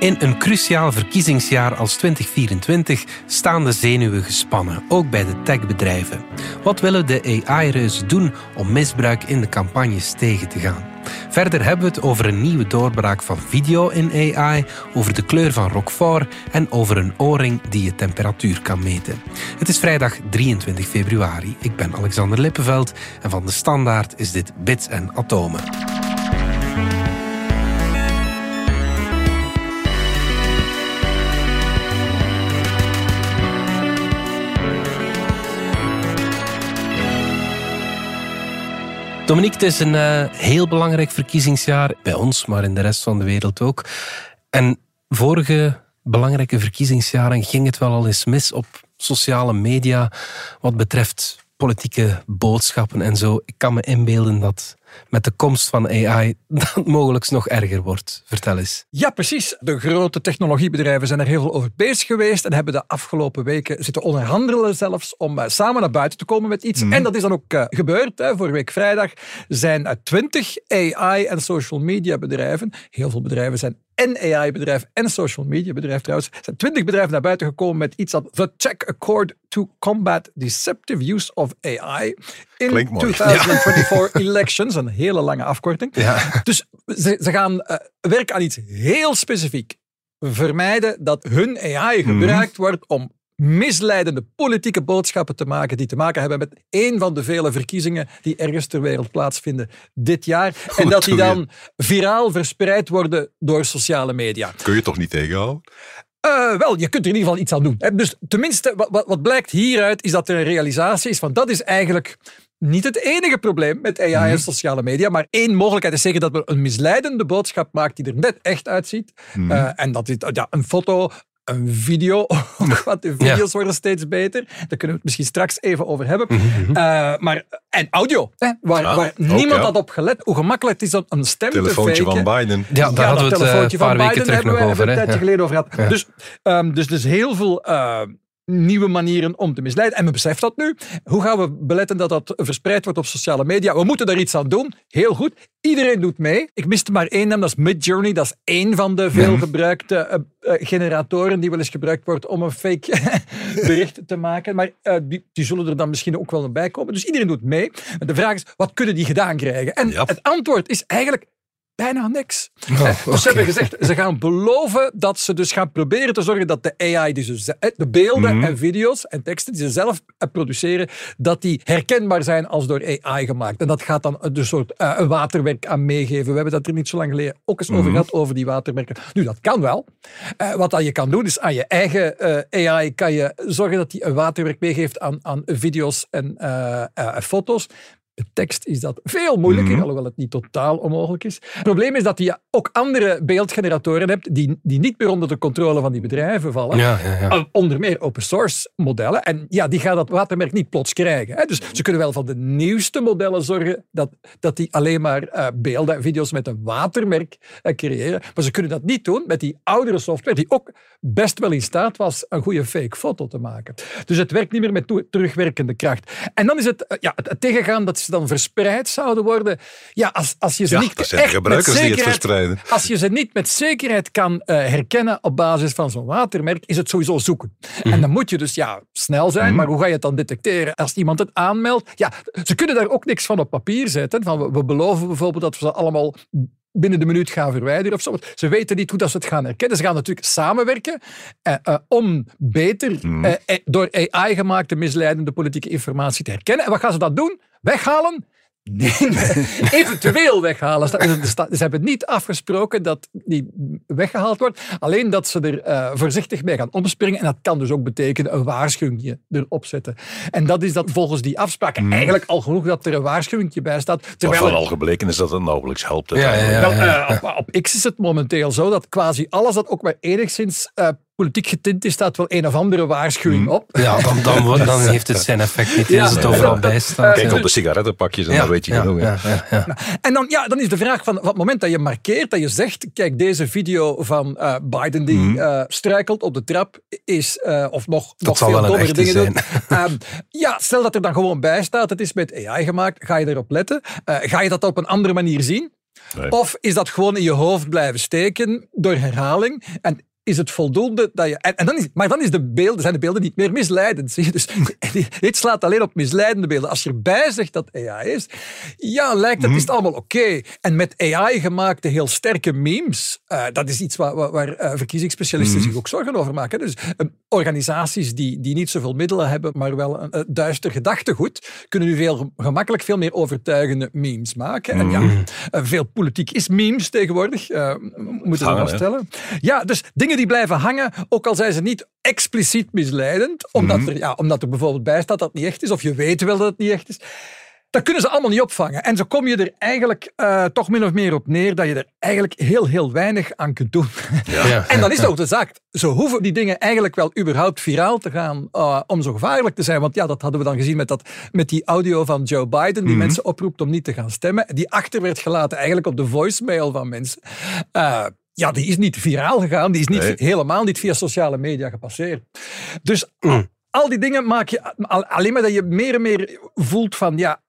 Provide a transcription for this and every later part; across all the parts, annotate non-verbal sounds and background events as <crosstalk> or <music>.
In een cruciaal verkiezingsjaar als 2024 staan de zenuwen gespannen, ook bij de techbedrijven. Wat willen de AI-reuzen doen om misbruik in de campagnes tegen te gaan? Verder hebben we het over een nieuwe doorbraak van video in AI, over de kleur van Roquefort en over een oorring die je temperatuur kan meten. Het is vrijdag 23 februari. Ik ben Alexander Lippenveld en van de Standaard is dit Bits en Atomen. Dominique, het is een uh, heel belangrijk verkiezingsjaar bij ons, maar in de rest van de wereld ook. En vorige belangrijke verkiezingsjaren ging het wel al eens mis op sociale media wat betreft politieke boodschappen en zo. Ik kan me inbeelden dat met de komst van AI dat mogelijk nog erger wordt. Vertel eens. Ja, precies. De grote technologiebedrijven zijn er heel veel over bezig geweest en hebben de afgelopen weken zitten onderhandelen zelfs om uh, samen naar buiten te komen met iets. Mm. En dat is dan ook uh, gebeurd. Hè. Vorige week vrijdag zijn uh, 20 AI- en social media bedrijven, heel veel bedrijven zijn en AI-bedrijf en social media bedrijf trouwens, zijn twintig bedrijven naar buiten gekomen met iets dat The Tech Accord to Combat Deceptive Use of AI in 2024 elections. Een hele lange afkorting. Ja. Dus ze, ze gaan uh, werken aan iets heel specifiek. Vermijden dat hun AI gebruikt mm. wordt om misleidende politieke boodschappen te maken die te maken hebben met één van de vele verkiezingen die ergens ter wereld plaatsvinden dit jaar. en dat die dan viraal verspreid worden door sociale media. Kun je toch niet tegenhouden? Uh, wel, je kunt er in ieder geval iets aan doen. Dus tenminste, wat, wat blijkt hieruit, is dat er een realisatie is van dat is eigenlijk niet het enige probleem met AI en mhm. sociale media, maar één mogelijkheid is zeker dat we een misleidende boodschap maakt die er net echt uitziet. Mm uh, en dat is ja, een foto, een video. <laughs> Want de video's worden steeds beter. Daar kunnen we het misschien straks even over hebben. Uh, maar, en audio, hè, waar, waar niemand had op gelet. Hoe gemakkelijk het is om een stem telefoontje te faken. van Biden. Ja, daar hadden we het uh, een paar weken terug nog over. Een tijdje geleden over gehad. Dus, um, dus, dus heel veel uh, nieuwe manieren om te misleiden. En men beseft dat nu. Hoe gaan we beletten dat dat verspreid wordt op sociale media? We moeten daar iets aan doen. Heel goed. Iedereen doet mee. Ik miste maar één naam, dat is Midjourney. Dat is één van de veel gebruikte uh, generatoren die wel eens gebruikt wordt om een fake <laughs> bericht te maken. Maar uh, die, die, zullen er dan misschien ook wel bij komen. Dus iedereen doet mee. Maar de vraag is, wat kunnen die gedaan krijgen? En het antwoord is eigenlijk bijna niks. Oh, eh, dus ze hebben gezegd, ze gaan beloven dat ze dus gaan proberen te zorgen dat de AI, die ze, eh, de beelden mhm. en video's en teksten die ze zelf eh, produceren, dat die herkenbaar zijn als door AI gemaakt. En dat gaat dan een soort uh, een waterwerk aan meegeven. We hebben dat er niet zo lang geleden ook eens over mhm. gehad, over die waterwerken. Nu, dat kan wel. Uh, wat dat je kan doen, is aan je eigen uh, AI kan je zorgen dat die een waterwerk meegeeft aan, aan video's en foto's tekst is dat veel moeilijker, mm alhoewel het niet totaal onmogelijk is. Het probleem is dat je ook andere beeldgeneratoren hebt die, die niet meer onder de controle van die bedrijven vallen. Ja, ja, ja. Uh, onder meer open source modellen. En ja, die gaan dat watermerk niet plots krijgen. Hè. Dus ze kunnen wel van de nieuwste modellen zorgen dat, dat die alleen maar uh, beelden en video's met een watermerk uh, creëren. Maar ze kunnen dat niet doen met die oudere software die ook best wel in staat was een goede fake foto te maken. Dus het werkt niet meer met terugwerkende kracht. En dan is het, ja, het, het tegengaan dat dan verspreid zouden worden. Ja, als, als je ze niet echt met zekerheid, Als je ze niet met zekerheid kan uh, herkennen op basis van zo'n watermerk, is het sowieso zoeken. En mhm. dan moet je dus ja, snel zijn, mhm. maar hoe ga je het dan detecteren? Als iemand het aanmeldt, ja, ze kunnen daar ook niks van op papier zetten. Van, we, we beloven bijvoorbeeld dat we ze allemaal binnen de minuut gaan verwijderen of zo. Ze weten niet hoe dat ze het gaan herkennen. Ze gaan natuurlijk samenwerken eh, uh, om beter mhm. eh, eh, door AI gemaakte misleidende politieke informatie te herkennen. En wat gaan ze dan doen? Weghalen <laughs> Nee, eventueel weghalen. Ze hebben niet afgesproken dat die weggehaald wordt. Alleen dat ze er uh, voorzichtig mee gaan omspringen. En dat kan dus ook betekenen een waarschuwing erop zetten. En dat is dat volgens die afspraken hmm. eigenlijk al genoeg dat er een waarschuwing bij staat. Terwijl Wat al gebleken is dat het nauwelijks helpt. Ja, ja, ja, uh, op, op, X is het momenteel zo dat quasi alles dat ook maar enigszins uh, politiek getint is, staat wel een of andere waarschuwing hmm. op. Ja, dan, dan, <laughs> dan heeft het zijn effect niet als het overal bij staat. Kijk op de sigarettenpakjes en dan weet je genoeg. Ja, En dan, ja, dan is de vraag van op het moment dat je markeert, dat je zegt, kijk, deze video van uh, Biden die uh, struikelt op de trap is, uh, of nog, nog veel dommere dingen doen. Um, <laughs> ja, stel dat er dan gewoon bij staat, het is met AI gemaakt, ga je erop letten? ga je dat op een andere manier zien? Of is dat gewoon in je hoofd blijven steken door herhaling? En is het voldoende dat je. En, en dan is, maar dan is de beelden, zijn de beelden niet meer misleidend. Zie je? Dus <laughs> dit slaat alleen op misleidende beelden. Als je erbij zegt dat AI is, ja, lijkt het, is het allemaal oké. En met AI gemaakte heel sterke memes, uh, dat is iets waar, waar, waar uh, verkiezingsspecialisten zich ook zorgen over maken. Dus uh, organisaties die, die niet zoveel middelen hebben, maar wel een duister gedachtegoed, kunnen nu veel gemakkelijk veel meer overtuigende memes maken. En ja, veel politiek is memes tegenwoordig, moeten we vaststellen. Ja, dus dingen die blijven hangen, ook al zijn ze niet expliciet misleidend, omdat, er, ja, omdat er bijvoorbeeld bij staat dat het niet echt is, of je weet wel dat het niet echt is. Dat kunnen ze allemaal niet opvangen. En zo kom je er eigenlijk uh, toch min of meer op neer dat je er eigenlijk heel, heel weinig aan kunt doen. Ja. en dan is het ook de zaak. Zo hoeven die dingen eigenlijk wel überhaupt viraal te gaan uh, om zo gevaarlijk te zijn. Want ja, dat hadden we dan gezien met, dat, met die audio van Joe Biden, die mm -hmm. mensen oproept om niet te gaan stemmen. Die achter werd gelaten eigenlijk op de voicemail van mensen. Uh, ja, die is niet viraal gegaan. Die is niet, nee. helemaal niet via sociale media gepasseerd. Dus mm. al die dingen maak je alleen maar dat je meer en meer voelt van ja,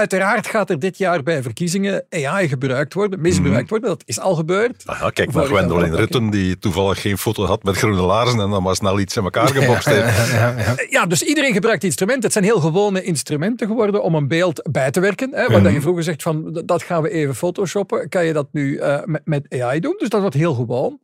Uiteraard gaat er dit jaar bij verkiezingen AI gebruikt worden, misbruikt worden. Dat is al gebeurd. Ah ja, kijk naar Gwendolyn Rutten, die toevallig geen foto had met groene laarzen en dan maar snel iets in elkaar gebokst heeft. Ja, ja, ja, dus iedereen gebruikt instrumenten. Het zijn heel gewone instrumenten geworden om een beeld bij te werken. Hè, waar mm. je vroeger zegt van, dat gaan we even photoshoppen. Kan je dat nu uh, met, met AI doen? Dus dat wordt heel gewoon.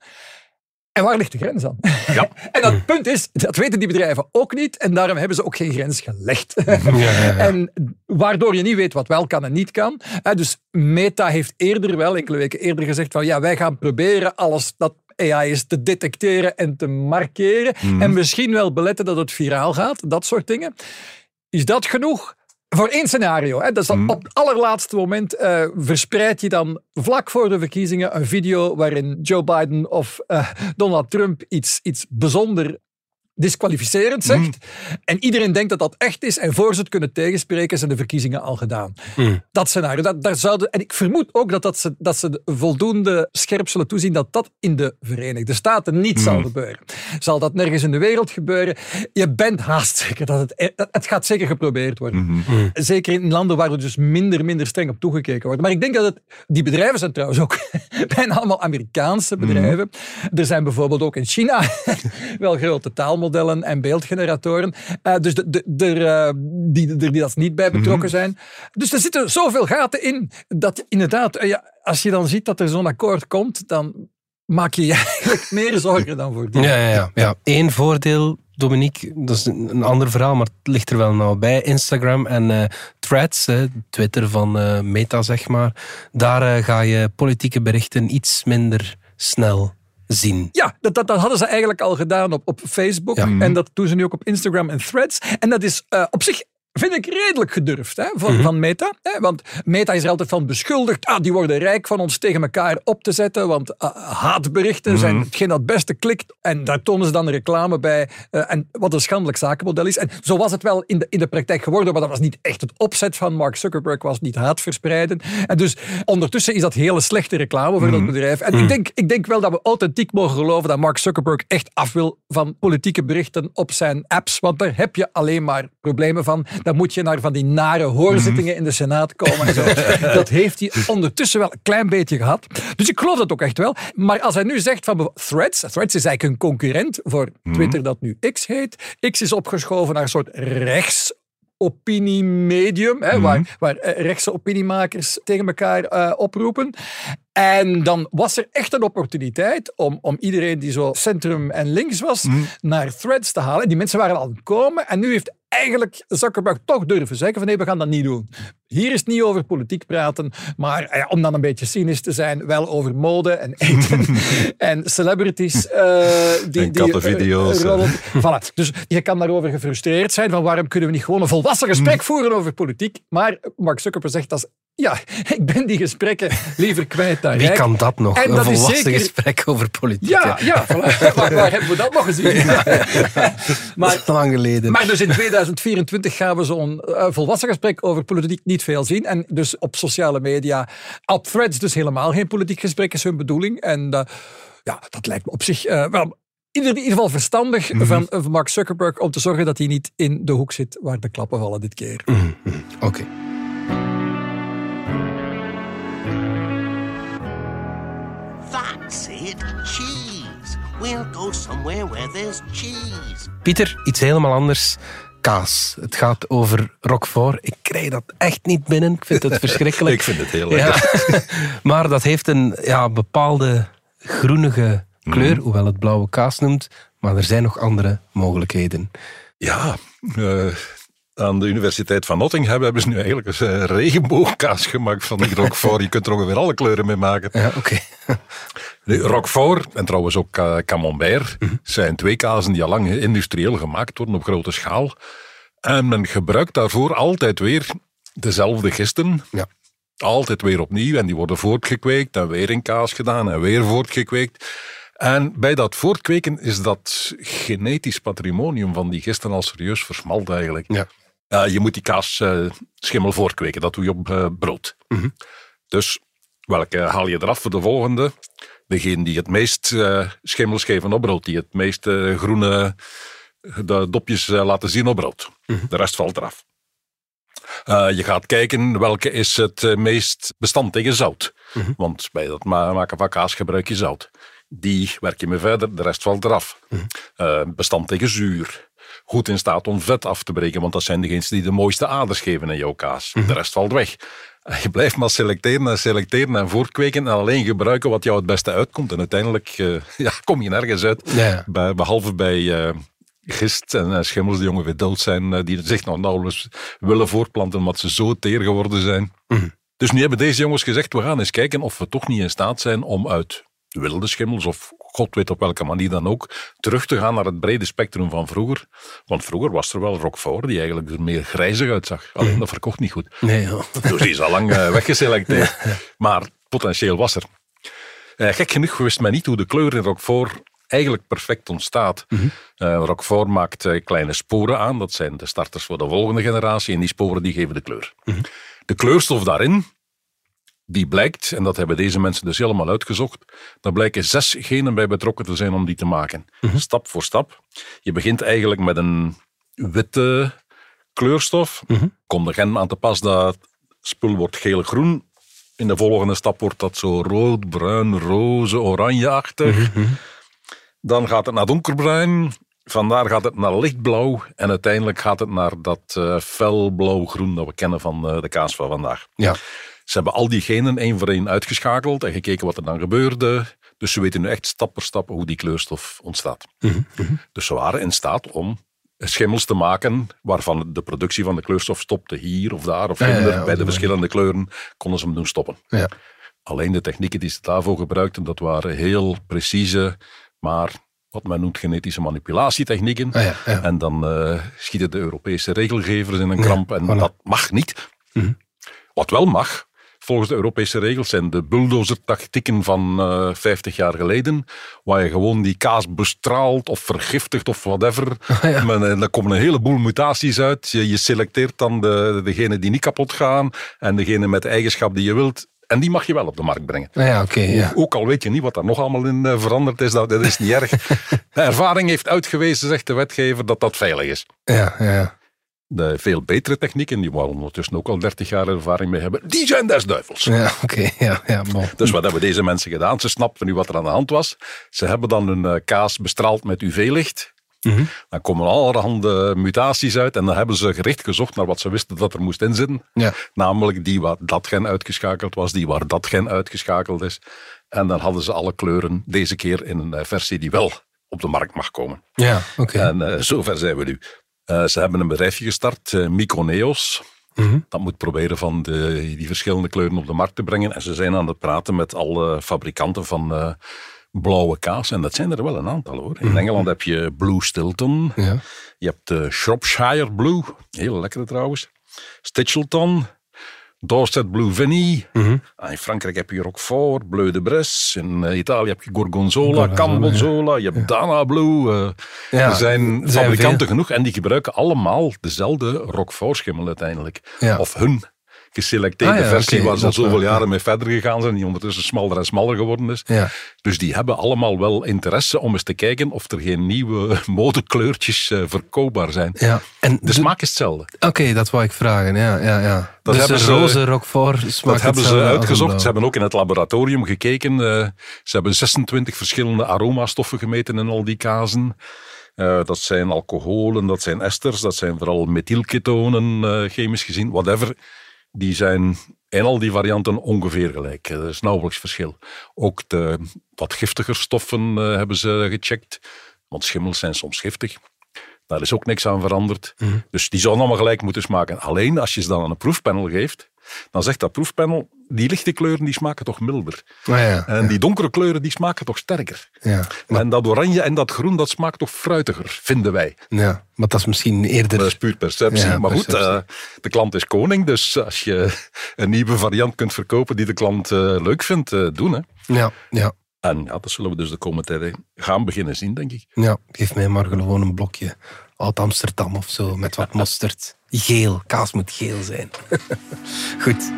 En waar ligt de grens dan? Ja. <laughs> en dat punt is, dat weten die bedrijven ook niet en daarom hebben ze ook geen grens gelegd. Ja, ja, <laughs> en waardoor je niet weet wat wel kan en niet kan. Dus Meta heeft eerder wel, enkele weken eerder gezegd van ja, wij gaan proberen alles dat AI is te detecteren en te markeren mm. en misschien wel beletten dat het viraal gaat, dat soort dingen. Is dat genoeg? Voor één scenario. Hè, dat is dan mm. op het allerlaatste moment uh, verspreid je dan vlak voor de verkiezingen een video waarin Joe Biden of uh, Donald Trump iets, iets bijzonder disqualificerend zegt. Mm. En iedereen denkt dat dat echt is. En voor ze het kunnen tegenspreken, zijn de verkiezingen al gedaan. Mm. Dat scenario. Dat, daar zouden, en ik vermoed ook dat, dat, ze, dat ze voldoende scherp zullen toezien dat dat in de Verenigde Staten niet mm. zal gebeuren. Zal dat nergens in de wereld gebeuren? Je bent haast zeker dat het... Het gaat zeker geprobeerd worden. -hmm. Zeker in landen waar er dus minder, minder streng op toegekeken wordt. Maar ik denk dat het... Die bedrijven zijn trouwens ook <laughs> bijna allemaal Amerikaanse bedrijven. Er zijn bijvoorbeeld ook in China <laughs> wel grote taalmodellen modellen en beeldgeneratoren. Uh, dus de, de, de, uh, die, die, die dat niet bij betrokken zijn. Mm -hmm. Dus er zitten zoveel gaten in dat inderdaad, uh, ja, als je dan ziet dat er zo'n akkoord komt, dan maak je je <laughs> eigenlijk meer zorgen dan voor die. Ja, ja, ja. ja. Eén voordeel Dominique, dat is een ander verhaal, maar het ligt er wel nou bij. Instagram en uh, Threads, Twitter van uh, Meta, zeg maar. Daar ga je politieke berichten iets minder snel zien. Ja, dat, dat, dat, hadden ze eigenlijk al gedaan op, op Facebook. Ja. En dat doen ze nu ook op Instagram en Threads. En dat is uh, op zich vind ik redelijk gedurfd hè, van, mm -hmm. van Meta. Hè, want Meta is er altijd van beschuldigd. Ah, die worden rijk van ons tegen elkaar op te zetten. Want uh, haatberichten mm -hmm. zijn hetgeen dat het beste klikt. En daar tonen ze dan reclame bij. Uh, en wat een schandelijk zakenmodel is. En zo was het wel in de, in de praktijk geworden. Maar dat was niet echt het opzet van Mark Zuckerberg. Was niet haat verspreiden. En dus ondertussen is dat hele slechte reclame voor mm -hmm. dat bedrijf. En ik, denk, ik denk wel dat we authentiek mogen geloven dat Mark Zuckerberg echt af wil van politieke berichten op zijn apps. Want daar heb je alleen maar problemen van dan moet je naar van die nare hoorzittingen mm. in de Senaat komen. En zo. <laughs> dat heeft hij ondertussen wel een klein beetje gehad. Dus ik geloof dat ook echt wel. Maar als hij nu zegt van Threads, Threads is eigenlijk een concurrent voor Twitter dat nu X heet. X is opgeschoven naar een soort rechts opiniemedium, hè, mm -hmm. waar, waar rechtse opiniemakers tegen elkaar uh, oproepen. En dan was er echt een opportuniteit om, om iedereen die zo centrum en links was, mm. naar threads te halen. Die mensen waren al aan het komen en nu heeft eigenlijk Zuckerberg toch durven zeggen van nee, we gaan dat niet doen. Hier is het niet over politiek praten, maar ja, om dan een beetje cynisch te zijn, wel over mode en eten <laughs> en celebrities. Uh, die, en kattenvideo's. Die, uh, voilà. Dus je kan daarover gefrustreerd zijn van waarom kunnen we niet gewoon een volwassen gesprek voeren over politiek. Maar Mark Zuckerberg zegt dat is ja, <laughs> ik ben die gesprekken liever kwijt dan <laughs> Wie kan dat nog? En een dat volwassen zeker... gesprek over politiek. Ja, ja voilà. <laughs> waar, waar, hebben we dat nog gezien? Ja. maar, dat is lang geleden. Maar dus in 2024 gaan we zo'n uh, volwassen gesprek over politiek niet veel zien. En dus op sociale media, op threads dus helemaal geen politiek gesprek is hun bedoeling. En uh, ja, dat lijkt me op zich uh, wel in ieder geval verstandig mm -hmm. van, van Mark Zuckerberg om te zorgen dat hij niet in de hoek zit waar de klappen vallen dit keer. Mm -hmm. Oké. Okay. We'll go somewhere where there's cheese. Pieter, iets helemaal anders. Kaas. Het gaat over Roquefort. Ik krijg dat echt niet binnen. Ik vind het <laughs> verschrikkelijk. Ik vind het heel lekker. Ja. <laughs> maar dat heeft een ja, bepaalde groenige kleur, Mhm. hoewel het blauwe kaas noemt. Maar er zijn nog andere mogelijkheden. Ja, eh, aan de Universiteit van Nottingham hebben ze nu eigenlijk een eh, regenboogkaas gemaakt van die <laughs> Roquefort. Je kunt er ongeveer alle kleuren mee maken. Ja, oké. Nu, Roquefort en trouwens ook eh, Camembert zijn twee kazen die al lang industrieel gemaakt worden op grote schaal. En men gebruikt daarvoor altijd weer dezelfde gisten. Ja. Altijd weer opnieuw en die worden voortgekweekt en weer in kaas gedaan en weer voortgekweekt. En bij dat voortkweken is dat genetisch patrimonium van die gisten al serieus versmalt eigenlijk. Ja. Je moet die kaas eh, schimmel voortkweken, dat doe je op eh, brood. Dus welke haal je eraf voor de volgende? Degene die het meest eh, schimmels geven op brood, die het meest eh, groene de dopjes eh, laten zien op brood. De rest valt eraf. Eh, je gaat kijken welke is het eh, meest bestand tegen zout. Want bij het ma- maken van kaas gebruik je zout. Die werk je mee verder, de rest valt eraf. Eh, bestand tegen zuur. Goed in staat om vet af te breken, want dat zijn degenen die de mooiste aders geven in jouw kaas. De rest valt weg. <laughs> Je blijft maar selecteren en selecteren en voortkweken en alleen gebruiken wat jou het beste uitkomt. En uiteindelijk eh, <laughs> ja, kom je nergens uit. Ja. Bij- behalve bij eh, gist en eh, schimmels die ongeveer dood zijn, die zich nog nauwelijks willen voortplanten omdat ze zo teer geworden zijn. Dus nu hebben deze jongens gezegd, we gaan eens kijken of we toch niet in staat zijn om uit wilde schimmels of god weet op welke manier dan ook, terug te gaan naar het brede spectrum van vroeger. Want vroeger was er wel Roquefort die eigenlijk er meer grijzig uitzag. Alleen dat verkocht niet goed. Nee. Dus die is al lang eh, <laughs> weggeselecteerd. Maar potentieel was er. Eh, gek genoeg wist men niet hoe de kleur in Roquefort eigenlijk perfect ontstaat. Eh, Roquefort maakt kleine sporen aan. Dat zijn de starters voor de volgende generatie. En die sporen die geven de kleur. De kleurstof daarin, die blijkt, en dat hebben deze mensen dus helemaal uitgezocht, daar blijken zes genen bij betrokken te zijn om die te maken. Stap voor stap. Je begint eigenlijk met een witte kleurstof. Komt de gen aan te pas dat spul wordt geel-groen. In de volgende stap wordt dat zo rood, bruin, roze, oranjeachtig. Dan gaat het naar donkerbruin. Vandaar gaat het naar lichtblauw. En uiteindelijk gaat het naar dat eh felblauw-groen dat we kennen van eh, de kaas van vandaag. ja. Ze hebben al die genen één voor één uitgeschakeld en gekeken wat er dan gebeurde. Dus ze weten nu echt stap voor stap hoe die kleurstof ontstaat. Dus ze waren in staat om schimmels te maken waarvan de productie van de kleurstof stopte hier of daar of Ja, ja, hinder. ja, op Bij de verschillende kleuren konden ze hem doen stoppen. Ja. Alleen de technieken die ze daarvoor gebruikten, dat waren heel precieze, maar wat men noemt genetische manipulatietechnieken. Ah. En dan eh, schieten de Europese regelgevers in een kramp. En voilà. Mhm. dat mag niet. Wat wel mag, volgens de Europese regels, zijn de bulldozer-tactieken van eh 50 jaar geleden. Waar je gewoon die kaas bestraalt of vergiftigt of whatever. <laughs> ja. Men, eh, daar komen een heleboel mutaties uit. Je, je selecteert dan de, degene die niet kapot gaan. En degene met de eigenschap die je wilt. En die mag je wel op de markt brengen. Ah, ja, oké. ja. Ook al weet je niet wat daar nog allemaal in eh, veranderd is, dat, dat is niet erg. <laughs> De ervaring heeft uitgewezen, zegt de wetgever, dat dat veilig is. Ja, ja. De veel betere technieken, die we ondertussen ook al 30 jaar ervaring mee hebben, die zijn des duivels. Ja, oké. Ja, ja, bon. Dus wat hebben deze mensen gedaan? Ze snapten nu wat er aan de hand was. Ze hebben dan hun eh, kaas bestraald met UV-licht. Mhm. Dan komen allerhande mutaties uit en dan hebben ze gericht gezocht naar wat ze wisten dat er moest inzitten. Ja. Namelijk die waar dat gen uitgeschakeld was, die waar dat gen uitgeschakeld is. En dan hadden ze alle kleuren deze keer in een eh, versie die wel op de markt mag komen. Ja, oké. En eh, zover zijn we nu. Eh, ze hebben een bedrijfje gestart, eh, Mykoneos. Mhm. Dat moet proberen van de, die verschillende kleuren op de markt te brengen. En ze zijn aan het praten met alle fabrikanten van eh, blauwe kaas. En dat zijn er wel een aantal hoor. In Engeland heb je Blue Stilton. Mhm. Ja. Je hebt de Shropshire Blue. Heel lekker trouwens. Stichelton. Dorset Blue Vinny. Mhm. Ah, In Frankrijk heb je Roquefort, Bleu de Bresse. In eh, Italië heb je Gorgonzola, Cambozola. Je hebt Dana Blue. eh, Ja, er zijn zijn fabrikanten genoeg en die gebruiken allemaal dezelfde Roquefort-schimmel uiteindelijk. Ja. Of hun geselecteerde Ah ja, versie waar ze al wel, zoveel ja. jaren mee verder gegaan zijn, die ondertussen smaller en smaller geworden is. Ja. Dus die hebben allemaal wel interesse om eens te kijken of er geen nieuwe <laughs> modekleurtjes eh, verkoopbaar zijn. ja. En De smaak is hetzelfde. Oké, dat wou ik vragen. Ja, ja, ja. Dat dus hebben ze- roze Roquefort Dat hebben ze uitgezocht. Ze hebben ook in het laboratorium gekeken. eh, ze hebben 26 verschillende aromastoffen gemeten in al die kazen. Eh, dat zijn alcoholen, dat zijn esters, dat zijn vooral methylketonen, chemisch gezien, whatever. Die zijn in al die varianten ongeveer gelijk. Er is nauwelijks verschil. Ook de wat giftiger stoffen eh, hebben ze gecheckt. Want schimmels zijn soms giftig. Daar is ook niks aan veranderd. Dus die zouden allemaal gelijk moeten smaken. Alleen als je ze dan aan een proefpanel geeft, dan zegt dat proefpanel, die lichte kleuren die smaken toch milder. Ah, ja, En die donkere kleuren die smaken toch sterker. ja. Maar, En dat oranje en dat groen, dat smaakt toch fruitiger, vinden wij. ja, maar dat is misschien eerder... Dat is puur perceptie. Maar goed, eh, de klant is koning. Dus als je een nieuwe variant kunt verkopen die de klant eh, leuk vindt, eh, doen. Hè. Ja, ja, En ja, dat zullen we dus de komende tijd gaan beginnen zien, denk ik. ja. Geef mij maar gewoon een blokje Oud-Amsterdam of zo, met wat <laughs> mosterd. Geel. Kaas moet geel zijn. <laughs> Goed.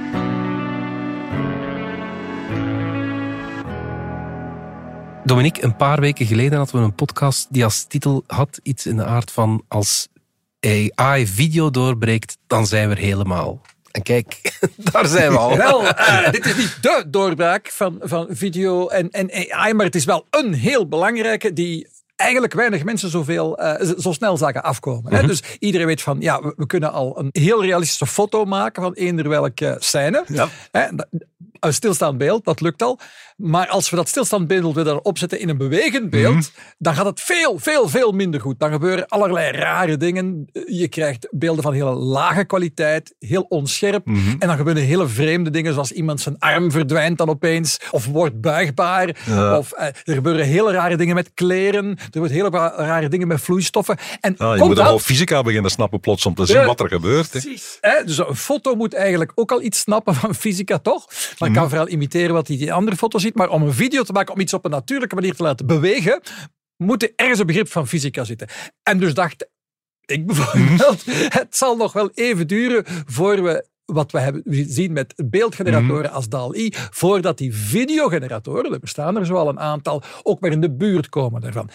Dominique, een paar weken geleden hadden we een podcast die als titel had iets in de aard van als AI video doorbreekt, dan zijn we er helemaal. En kijk, <laughs> daar zijn we al. Wel, eh, dit is niet de doorbraak van, van video en, en AI, maar het is wel een heel belangrijke die eigenlijk weinig mensen zoveel, eh, zo snel zagen afkomen. hè. Dus iedereen weet van, ja, we, we kunnen al een heel realistische foto maken van eender welke scène. Ja. Hè, een stilstaand beeld, dat lukt al. Maar als we dat stilstaand beeld willen opzetten in een bewegend beeld, dan gaat het veel, veel, veel minder goed. Dan gebeuren allerlei rare dingen. Je krijgt beelden van hele lage kwaliteit, heel onscherp. En dan gebeuren hele vreemde dingen, zoals iemand zijn arm verdwijnt dan opeens, of wordt buigbaar. Of eh, er gebeuren hele rare dingen met kleren. Er wordt hele ra- rare dingen met vloeistoffen. En Ah, je moet al fysica beginnen snappen plots om te zien Ja. wat er gebeurt. Precies. Hè? Dus een foto moet eigenlijk ook al iets snappen van fysica, toch? Maar Mhm. kan vooral imiteren wat hij in die andere foto ziet. Maar om een video te maken, om iets op een natuurlijke manier te laten bewegen, moet er ergens een begrip van fysica zitten. En dus dacht ik bijvoorbeeld, Mhm. <laughs> het zal nog wel even duren voor we wat we hebben zien met beeldgeneratoren Mhm. als DAL-I, voordat die videogeneratoren, er bestaan er zo al een aantal, ook maar in de buurt komen daarvan.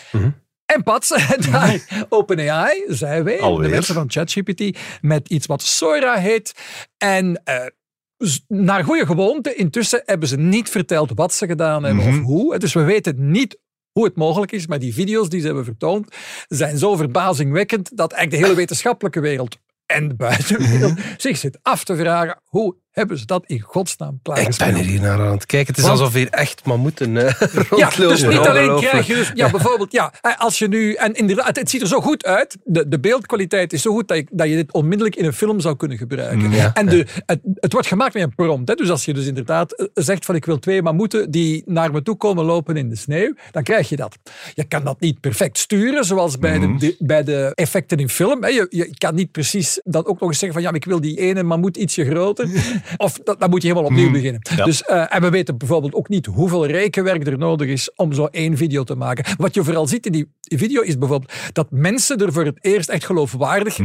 En pats, <laughs> daar OpenAI, zei wij, Alweer. de mensen van ChatGPT, met iets wat Sora heet. En eh, naar goede gewoonte, intussen hebben ze niet verteld wat ze gedaan hebben Mhm. of hoe. Dus we weten niet hoe het mogelijk is, maar die video's die ze hebben vertoond zijn zo verbazingwekkend dat eigenlijk de hele <laughs> wetenschappelijke wereld en de buitenwereld <laughs> zich zit af te vragen hoe hebben ze dat in godsnaam Ik klaargespeeld. ben er hier naar aan het kijken. Het is Want- alsof hier echt mammoeten eh, <laughs> Ja, rondlopen. dus niet alleen krijg je dus, ja, bijvoorbeeld, ja, als je nu, en inderdaad, het ziet er zo goed uit, de, de beeldkwaliteit is zo goed dat je, dat je dit onmiddellijk in een film zou kunnen gebruiken. ja, en de, het, het wordt gemaakt met een prompt, hè, dus als je dus inderdaad eh, zegt van ik wil twee mammoeten die naar me toe komen lopen in de sneeuw, dan krijg je dat. Je kan dat niet perfect sturen, zoals bij, de, de- bij de effecten in film. Hè. Je, je kan niet precies dan ook nog eens zeggen van ja, ik wil die ene mammoet ietsje groter. <laughs> of dat, dan moet je helemaal opnieuw beginnen. Ja. Dus, eh, en we weten bijvoorbeeld ook niet hoeveel rekenwerk er nodig is om zo één video te maken. Wat je vooral ziet in die video is bijvoorbeeld dat mensen er voor het eerst echt geloofwaardig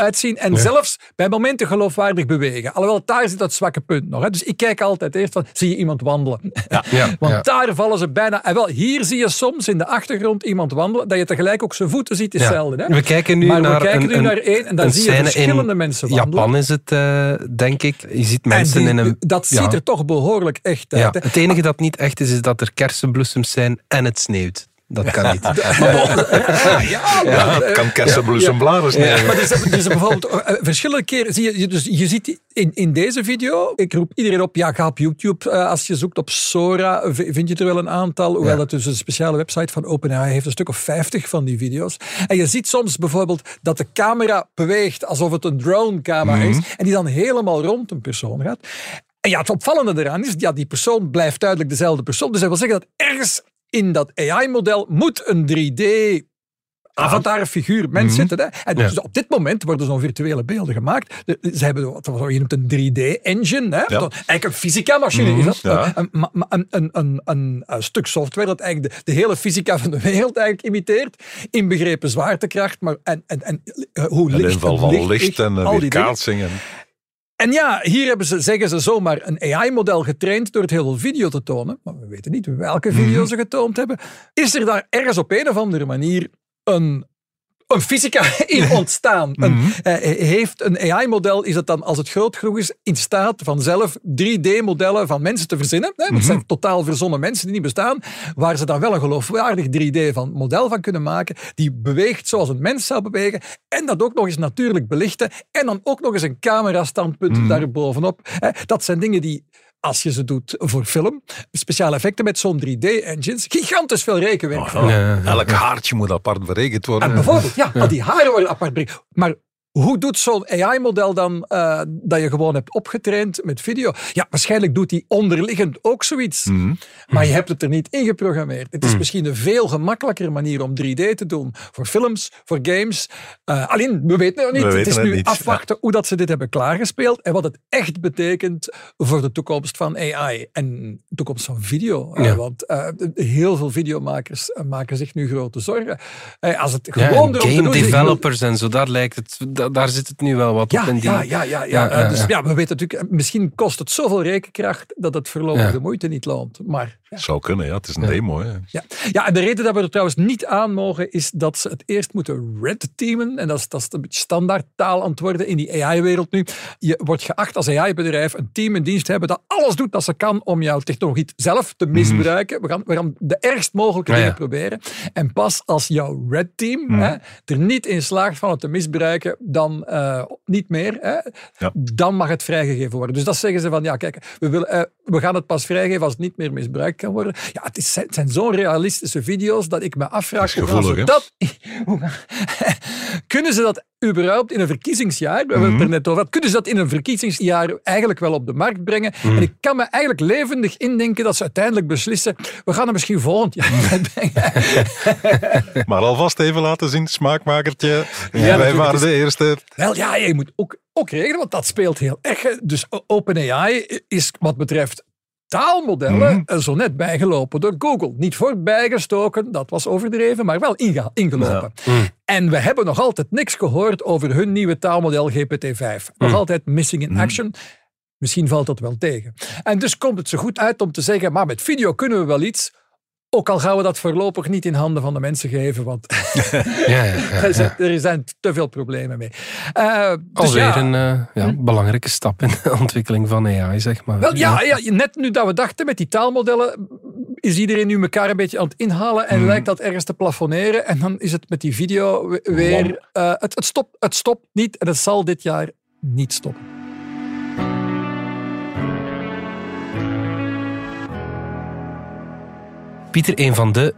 uitzien en zelfs bij momenten geloofwaardig bewegen. Alhoewel, daar zit dat zwakke punt nog. Hè. Dus ik kijk altijd eerst van, zie je iemand wandelen? <laughs> Ja, Want ja. daar vallen ze bijna... En wel, hier zie je soms in de achtergrond iemand wandelen, dat je tegelijk ook zijn voeten ziet, is hetzelfde. Hè? We kijken nu maar naar we kijken nu een- naar één en dan zie je verschillende mensen wandelen. Japan is het, eh, denk ik. Je ziet mensen die- in een... dat ziet er toch behoorlijk echt uit. hè. het enige dat niet echt is, is dat er kersenbloesems zijn en het sneeuwt. Dat kan niet. <laughs> ja, Ja, eh, kan kersenbloesembladeren sneeuwen. Maar dus, dus bijvoorbeeld eh, eh, verschillende keren zie je, dus je ziet in, in deze video, ik roep iedereen op, ja, ga op YouTube, eh, als je zoekt op Sora, vind je er wel een aantal, hoewel Ja. dat dus een speciale website van OpenAI heeft, een stuk of 50 van die video's. En je ziet soms bijvoorbeeld dat de camera beweegt alsof het een drone-camera is, en die dan helemaal rond een persoon gaat. En ja, het opvallende eraan is, ja, die persoon blijft duidelijk dezelfde persoon. Dus dat wil zeggen dat ergens in dat AI-model moet een 3D avatar, figuur, mens zitten. Hè? En dus op dit moment worden zo'n virtuele beelden gemaakt. Ze hebben wat je noemt een 3D-engine. Hè? Dat Eigenlijk een fysica-machine is dat. ja. Een, een, een, een, stuk software dat eigenlijk de, de hele fysica van de wereld eigenlijk imiteert. Inbegrepen zwaartekracht, maar en, en, en eh, hoe En licht inval en van licht licht is, en eh, En, ja, hier hebben ze, zeggen ze zomaar een AI-model getraind door het heel veel video te tonen. Maar we weten niet welke video ze getoond hebben. Is er daar ergens op een of andere manier een een fysica <laughs> in ontstaan. Een, eh, heeft een AI-model, is het dan als het groot genoeg is, in staat van zelf 3D-modellen van mensen te verzinnen? Hè? Dat zijn totaal verzonnen mensen die niet bestaan, waar ze dan wel een geloofwaardig 3D van kunnen maken, die beweegt zoals een mens zou bewegen, en dat ook nog eens natuurlijk belichten, en dan ook nog eens een camera-standpunt daarbovenop. Hè? Dat zijn dingen die als je ze doet voor film, speciale effecten met zo'n 3D-engines, gigantisch veel rekenwerk. Oh, ja. Elk haartje moet apart berekend worden. En bijvoorbeeld, ja, al die haren worden apart berekend. Maar hoe doet zo'n AI-model dan eh, dat je gewoon hebt opgetraind met video? Ja, waarschijnlijk doet die onderliggend ook zoiets. Mhm. Maar je hebt het er niet in geprogrammeerd. Het is misschien een veel gemakkelijkere manier om 3D te doen. Voor films, voor games. Eh, alleen, we weten nog niet. We het is het nu niet, afwachten hoe dat ze dit hebben klaargespeeld en wat het echt betekent voor de toekomst van AI en de toekomst van video. Eh, Ja. want heel veel videomakers maken zich nu grote zorgen. Als het Ja, gewoon en te game doen developers en zo, daar lijkt het, da- daar zit het nu wel wat ja, op. in die, ja, ja, ja, ja. Ja, Eh, dus ja. we weten natuurlijk, misschien kost het zoveel rekenkracht dat het voorlopig de moeite niet loont. Maar ja. Zou kunnen, ja. Het is een demo. Hè. Ja. ja, en de reden dat we er trouwens niet aan mogen, is dat ze het eerst moeten red teamen. En dat is, dat is een beetje standaard taal aan het worden in die AI-wereld nu. Je wordt geacht als AI-bedrijf een team in dienst te hebben dat alles doet dat ze kan om jouw technologie zelf te misbruiken. We, gaan, we gaan de ergst mogelijke ja. dingen proberen. En pas als jouw red team hè, er niet in slaagt van het te misbruiken, dan eh, niet meer. Hè. Dan mag het vrijgegeven worden. Dus dat zeggen ze van, ja kijk, we, willen, eh, we gaan het pas vrijgeven als het niet meer misbruikt kan worden. Ja, het, is, het zijn zo'n realistische video's dat ik me afvraag, ze gevoelig, dat... <laughs> kunnen ze dat überhaupt in een verkiezingsjaar, we hebben het er net over gehad, kunnen ze dat in een verkiezingsjaar eigenlijk wel op de markt brengen? En ik kan me eigenlijk levendig indenken dat ze uiteindelijk beslissen, we gaan er misschien volgend jaar <laughs> uitbrengen. <laughs> Maar alvast even laten zien, smaakmakertje. Wij natuurlijk, waren de eerste. Wel ja, je moet ook, ook regelen, want dat speelt heel erg. Dus OpenAI is wat betreft taalmodellen eh, zo net bijgelopen door Google. Niet voorbijgestoken, dat was overdreven, maar wel inge- ingelopen. En we hebben nog altijd niks gehoord over hun nieuwe taalmodel GPT-5. Nog altijd missing in action. Misschien valt dat wel tegen. En dus komt het zo goed uit om te zeggen, maar met video kunnen we wel iets. Ook al gaan we dat voorlopig niet in handen van de mensen geven, want <laughs> Ja, ja, ja. <laughs> er, zijn, er zijn te veel problemen mee. Eh, dus Alweer een eh, ja, belangrijke stap in de ontwikkeling van AI, zeg maar. Wel, ja, ja, net nu dat we dachten met die taalmodellen, is iedereen nu elkaar een beetje aan het inhalen en lijkt dat ergens te plafonneren. En dan is het met die video we- weer... eh, het, het, stopt, het stopt niet en het zal dit jaar niet stoppen. Pieter, een van de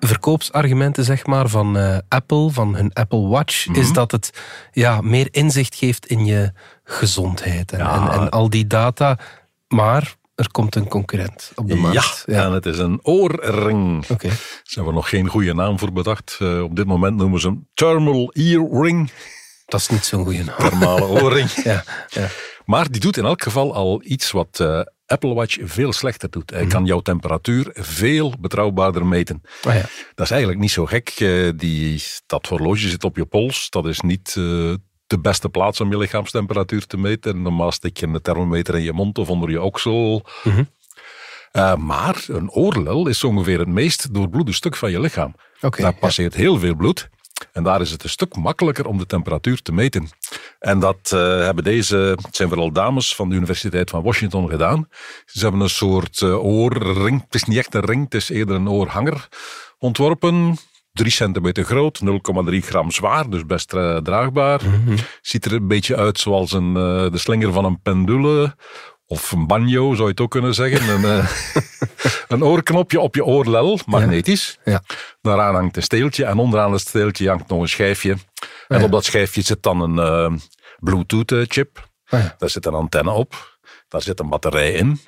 verkoopsargumenten zeg maar, van eh, Apple, van hun Apple Watch, is dat het ja, meer inzicht geeft in je gezondheid en, Ja. en, en al die data. Maar er komt een concurrent op de Ja, markt. en het is een oorring. Oké. Daar hebben we nog geen goede naam voor bedacht. Eh, op dit moment noemen ze hem Thermal Earring. Dat is niet zo'n goede naam. Thermale <laughs> oorring. Ja, ja. Maar die doet in elk geval al iets wat eh, Apple Watch veel slechter doet. Hij kan jouw temperatuur veel betrouwbaarder meten. Ah, ja. Dat is eigenlijk niet zo gek. Eh, die, dat horloge zit op je pols. Dat is niet eh, de beste plaats om je lichaamstemperatuur te meten. Normaal steek je een thermometer in je mond of onder je oksel. Eh, maar een oorlel is ongeveer het meest doorbloede stuk van je lichaam. Daar ja. passeert heel veel bloed. En daar is het een stuk makkelijker om de temperatuur te meten. En dat eh, hebben deze, het zijn vooral dames van de Universiteit van Washington gedaan. Ze hebben een soort eh, oorring, het is niet echt een ring, het is eerder een oorhanger ontworpen. 3 centimeter groot, 0,3 gram zwaar, dus best eh, draagbaar. Ziet er een beetje uit zoals een, de slinger van een pendule. Of een banjo, zou je het ook kunnen zeggen. Een, <laughs> een oorknopje op je oorlel, magnetisch. Ja. Daaraan hangt een steeltje en onderaan het steeltje hangt nog een schijfje. En op dat schijfje zit dan een Bluetooth-chip. Ah, ja. Daar zit een antenne op. Daar zit een batterij in.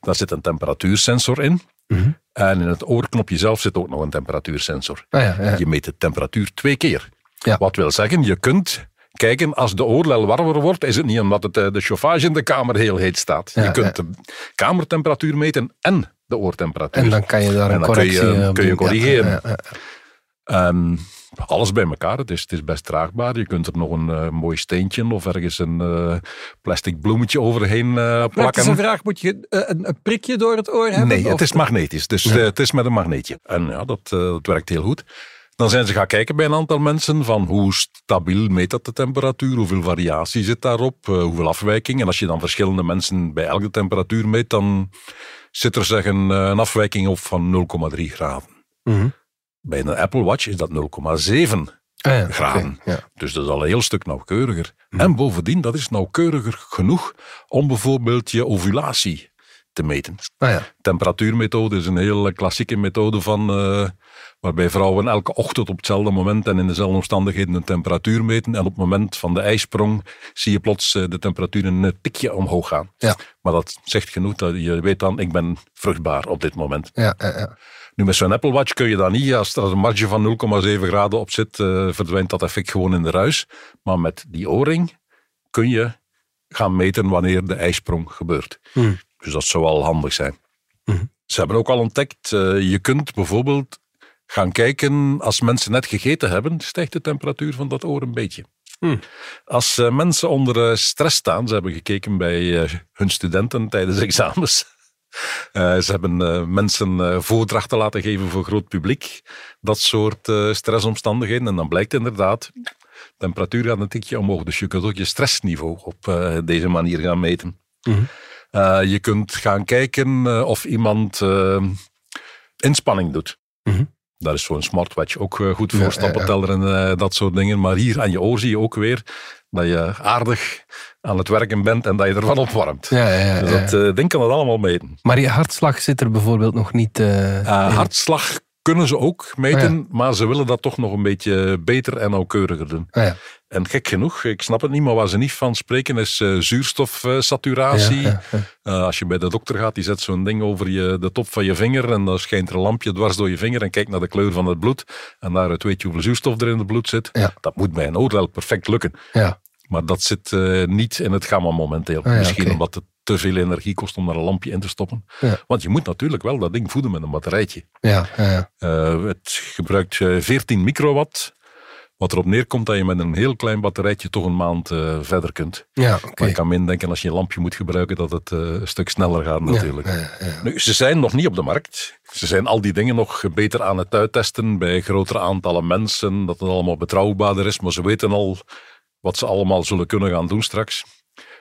Daar zit een temperatuursensor in. Mhm. En in het oorknopje zelf zit ook nog een temperatuursensor. Ah, ja, ja. Je meet de temperatuur twee keer. Wat wil zeggen, je kunt kijken, als de oorlel warmer wordt, is het niet omdat het, eh, de chauffage in de kamer heel heet staat. Je kunt de kamertemperatuur meten en de oortemperatuur. En dan kan je daar En een dan kun je- correctie eh, kun je corrigeren. En alles bij elkaar. Het is, het is best draagbaar. Je kunt er nog een eh, mooi steentje of ergens een eh, plastic bloemetje overheen Praktische plakken. vraag, moet je een, een prikje door het oor hebben? Nee, het is magnetisch. Dus het is met een magneetje. En ja, dat, dat werkt heel goed. Dan zijn ze gaan kijken bij een aantal mensen van hoe stabiel meet dat de temperatuur, hoeveel variatie zit daarop, hoeveel afwijking. En als je dan verschillende mensen bij elke temperatuur meet, dan zit er zeggen eh, een afwijking op van 0,3 graden. Mhm. Bij een Apple Watch is dat 0,7 Ah ja, graden. Ja. Dus dat is al een heel stuk nauwkeuriger. En bovendien, dat is nauwkeuriger genoeg om bijvoorbeeld je ovulatie te meten. Ah ja. Temperatuurmethode is een heel klassieke methode van, eh, waarbij vrouwen elke ochtend op hetzelfde moment en in dezelfde omstandigheden een temperatuur meten. En op het moment van de ijsprong zie je plots eh, de temperatuur een tikje omhoog gaan. Ja. Maar dat zegt genoeg dat je weet dan, ik ben vruchtbaar op dit moment. Ja, ja, ja. Nu met zo'n Apple Watch kun je dat niet, als er een marge van 0,7 graden op zit, eh, verdwijnt dat effect gewoon in de ruis. Maar met die oorring kun je gaan meten wanneer de ijsprong gebeurt. Hmm. Dus dat zou wel handig zijn. Mhm. Ze hebben ook al ontdekt, eh, je kunt bijvoorbeeld gaan kijken, als mensen net gegeten hebben, stijgt de temperatuur van dat oor een beetje. Hmm. Als eh, mensen onder stress staan, ze hebben gekeken bij hun studenten tijdens <laughs> examens. Eh, ze hebben eh, mensen eh, voordrachten laten geven voor groot publiek. Dat soort stressomstandigheden. En dan blijkt inderdaad, temperatuur gaat een tikje omhoog. Dus je kunt ook je stressniveau op deze manier gaan meten. Mhm. Je kunt gaan kijken of iemand inspanning doet. Mhm. Daar is zo'n smartwatch ook goed voor, Ja, stappenteller en dat soort dingen. Maar hier aan je oor zie je ook weer dat je aardig aan het werken bent en dat je ervan opwarmt. Ja, ja, ja, Dus dat eh, ding kan het allemaal meten. Maar je hartslag zit er bijvoorbeeld nog niet... eh, Eh, hartslag kunnen ze ook meten, Ah, maar ze willen dat toch nog een beetje beter en nauwkeuriger doen. Ja. En gek genoeg, ik snap het niet, maar waar ze niet van spreken is zuurstofsaturatie. Als je bij de dokter gaat, die zet zo'n ding over je, de top van je vinger en dan schijnt er een lampje dwars door je vinger en kijkt naar de kleur van het bloed. En daaruit weet je hoeveel zuurstof er in het bloed zit. Dat moet bij een oordeel perfect lukken. Ja. Maar dat zit eh, niet in het gamma momenteel. Ah, ja, Misschien omdat het te veel energie kost om daar een lampje in te stoppen. Ja. Want je moet natuurlijk wel dat ding voeden met een batterijtje. Ja, ja, ja. Eh, het gebruikt eh, 14 microwatt. Wat erop neerkomt dat je met een heel klein batterijtje toch een maand eh, verder kunt. Ja, oké. Maar ik kan me indenken als je een lampje moet gebruiken dat het eh, een stuk sneller gaat natuurlijk. Ja, ja, ja. Nu, ze zijn nog niet op de markt. Ze zijn al die dingen nog beter aan het uittesten bij grotere aantallen mensen. Dat het allemaal betrouwbaarder is. Maar ze weten al wat ze allemaal zullen kunnen gaan doen straks.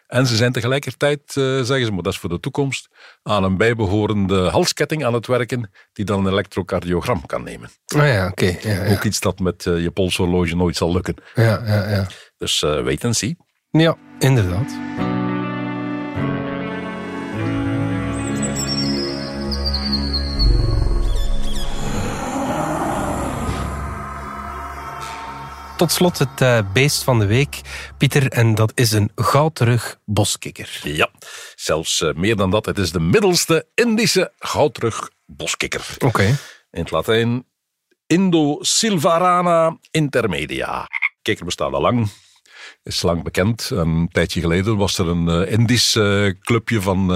En ze zijn tegelijkertijd, eh, zeggen ze, maar dat is voor de toekomst, aan een bijbehorende halsketting aan het werken die dan een elektrocardiogram kan nemen. Ah, ja, oké. Ja, ja. Ook iets dat met eh, je polshorloge nooit zal lukken. Ja, ja, ja. Dus eh wait en zie. Ja, inderdaad. Tot slot het eh, beest van de week, Pieter, en dat is een goudrug boskikker. Ja, zelfs eh, meer dan dat. Het is de middelste Indische goudrug boskikker. Oké. In het Latijn Indo Silvarana intermedia. Kikker bestaat al lang. Is lang bekend. Een tijdje geleden was er een eh, Indisch clubje van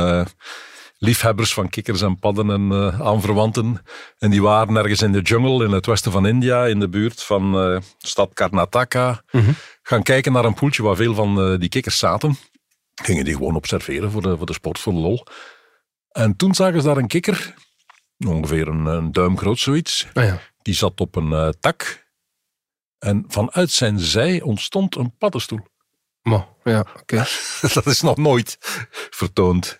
liefhebbers van kikkers en padden en eh, aanverwanten. En die waren ergens in de jungle in het westen van India, in de buurt van eh, stad Karnataka, gaan kijken naar een poeltje waar veel van eh, die kikkers zaten. Gingen die gewoon observeren voor de, voor de sport, voor de lol. En toen zagen ze daar een kikker, ongeveer een, een duim groot zoiets. Ah, ja. Die zat op een tak. En vanuit zijn zij ontstond een paddenstoel. Ja, oké. <laughs> dat is nog nooit vertoond.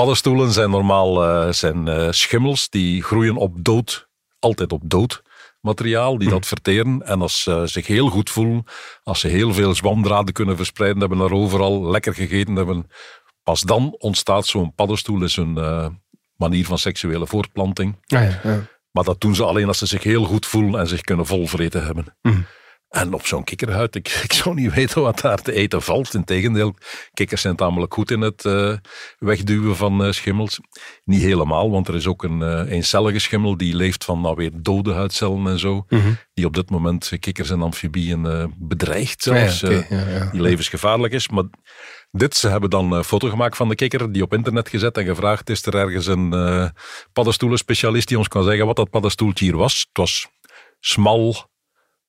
Paddenstoelen zijn normaal eh, zijn, eh, schimmels die groeien op dood, altijd op dood materiaal, die dat verteren. En als ze zich heel goed voelen, als ze heel veel zwamdraden kunnen verspreiden, hebben daar overal lekker gegeten hebben, pas dan ontstaat zo'n paddenstoel, is een eh, manier van seksuele voortplanting. Ah, ja, ja. Maar dat doen ze alleen als ze zich heel goed voelen en zich kunnen volvreten hebben. Mhm. En op zo'n kikkerhuid, ik, <laughs> ik zou niet weten wat daar te eten valt. Integendeel, kikkers zijn tamelijk goed in het eh, wegduwen van eh, schimmels. Niet helemaal, want er is ook een eh, eencellige schimmel die leeft van nou weer dode huidcellen en zo. Mhm. Die op dit moment kikkers en amfibieën bedreigt ja, zelfs. eh, ja, ja. die levensgevaarlijk is. Maar dit, ze hebben dan een foto gemaakt van de kikker, die op internet gezet en gevraagd, is er ergens een eh paddenstoelenspecialist die ons kan zeggen wat dat paddenstoeltje hier was? Het was smal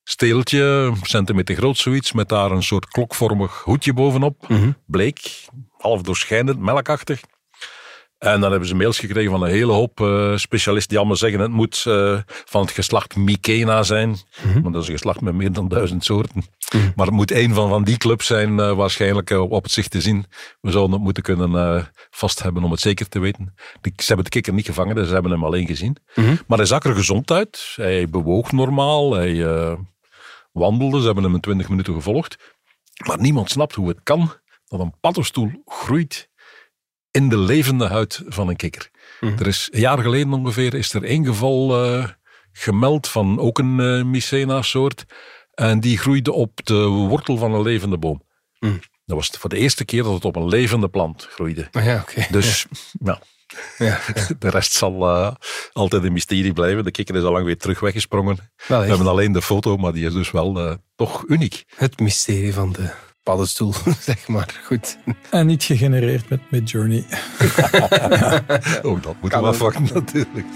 steeltje, centimeter groot zoiets, met daar een soort klokvormig hoedje bovenop. Bleek, half doorschijnend, melkachtig. En dan hebben ze mails gekregen van een hele hoop eh, specialisten die allemaal zeggen het moet eh, van het geslacht Mycena zijn. Want dat is een geslacht met meer dan duizend soorten. Maar het moet een van, van die clubs zijn eh, waarschijnlijk op het zicht te zien. We zouden het moeten kunnen vast hebben om het zeker te weten. Die- Ze hebben de kikker niet gevangen, dus ze hebben hem alleen gezien. Maar hij zag er gezond uit. Hij bewoog normaal. Hij eh, wandelde. Ze hebben hem in 20 minuten gevolgd. Maar niemand snapt hoe het kan dat een paddenstoel groeit in de levende huid van een kikker. Er is een jaar geleden ongeveer is er één geval eh, gemeld van ook een eh Mycena-soort. En die groeide op de wortel van een levende boom. Dat was voor de eerste keer dat het op een levende plant groeide. Ah ja. Dus ja, Ja. <laughs> de rest zal eh, altijd een mysterie blijven. De kikker is al lang weer terug weggesprongen. Wel We hebben alleen de foto, maar die is dus wel eh, toch uniek. het mysterie van de paddenstoel, <laughs> zeg maar. Goed. En niet gegenereerd met Midjourney. <laughs> Ook dat moeten we afwachten natuurlijk.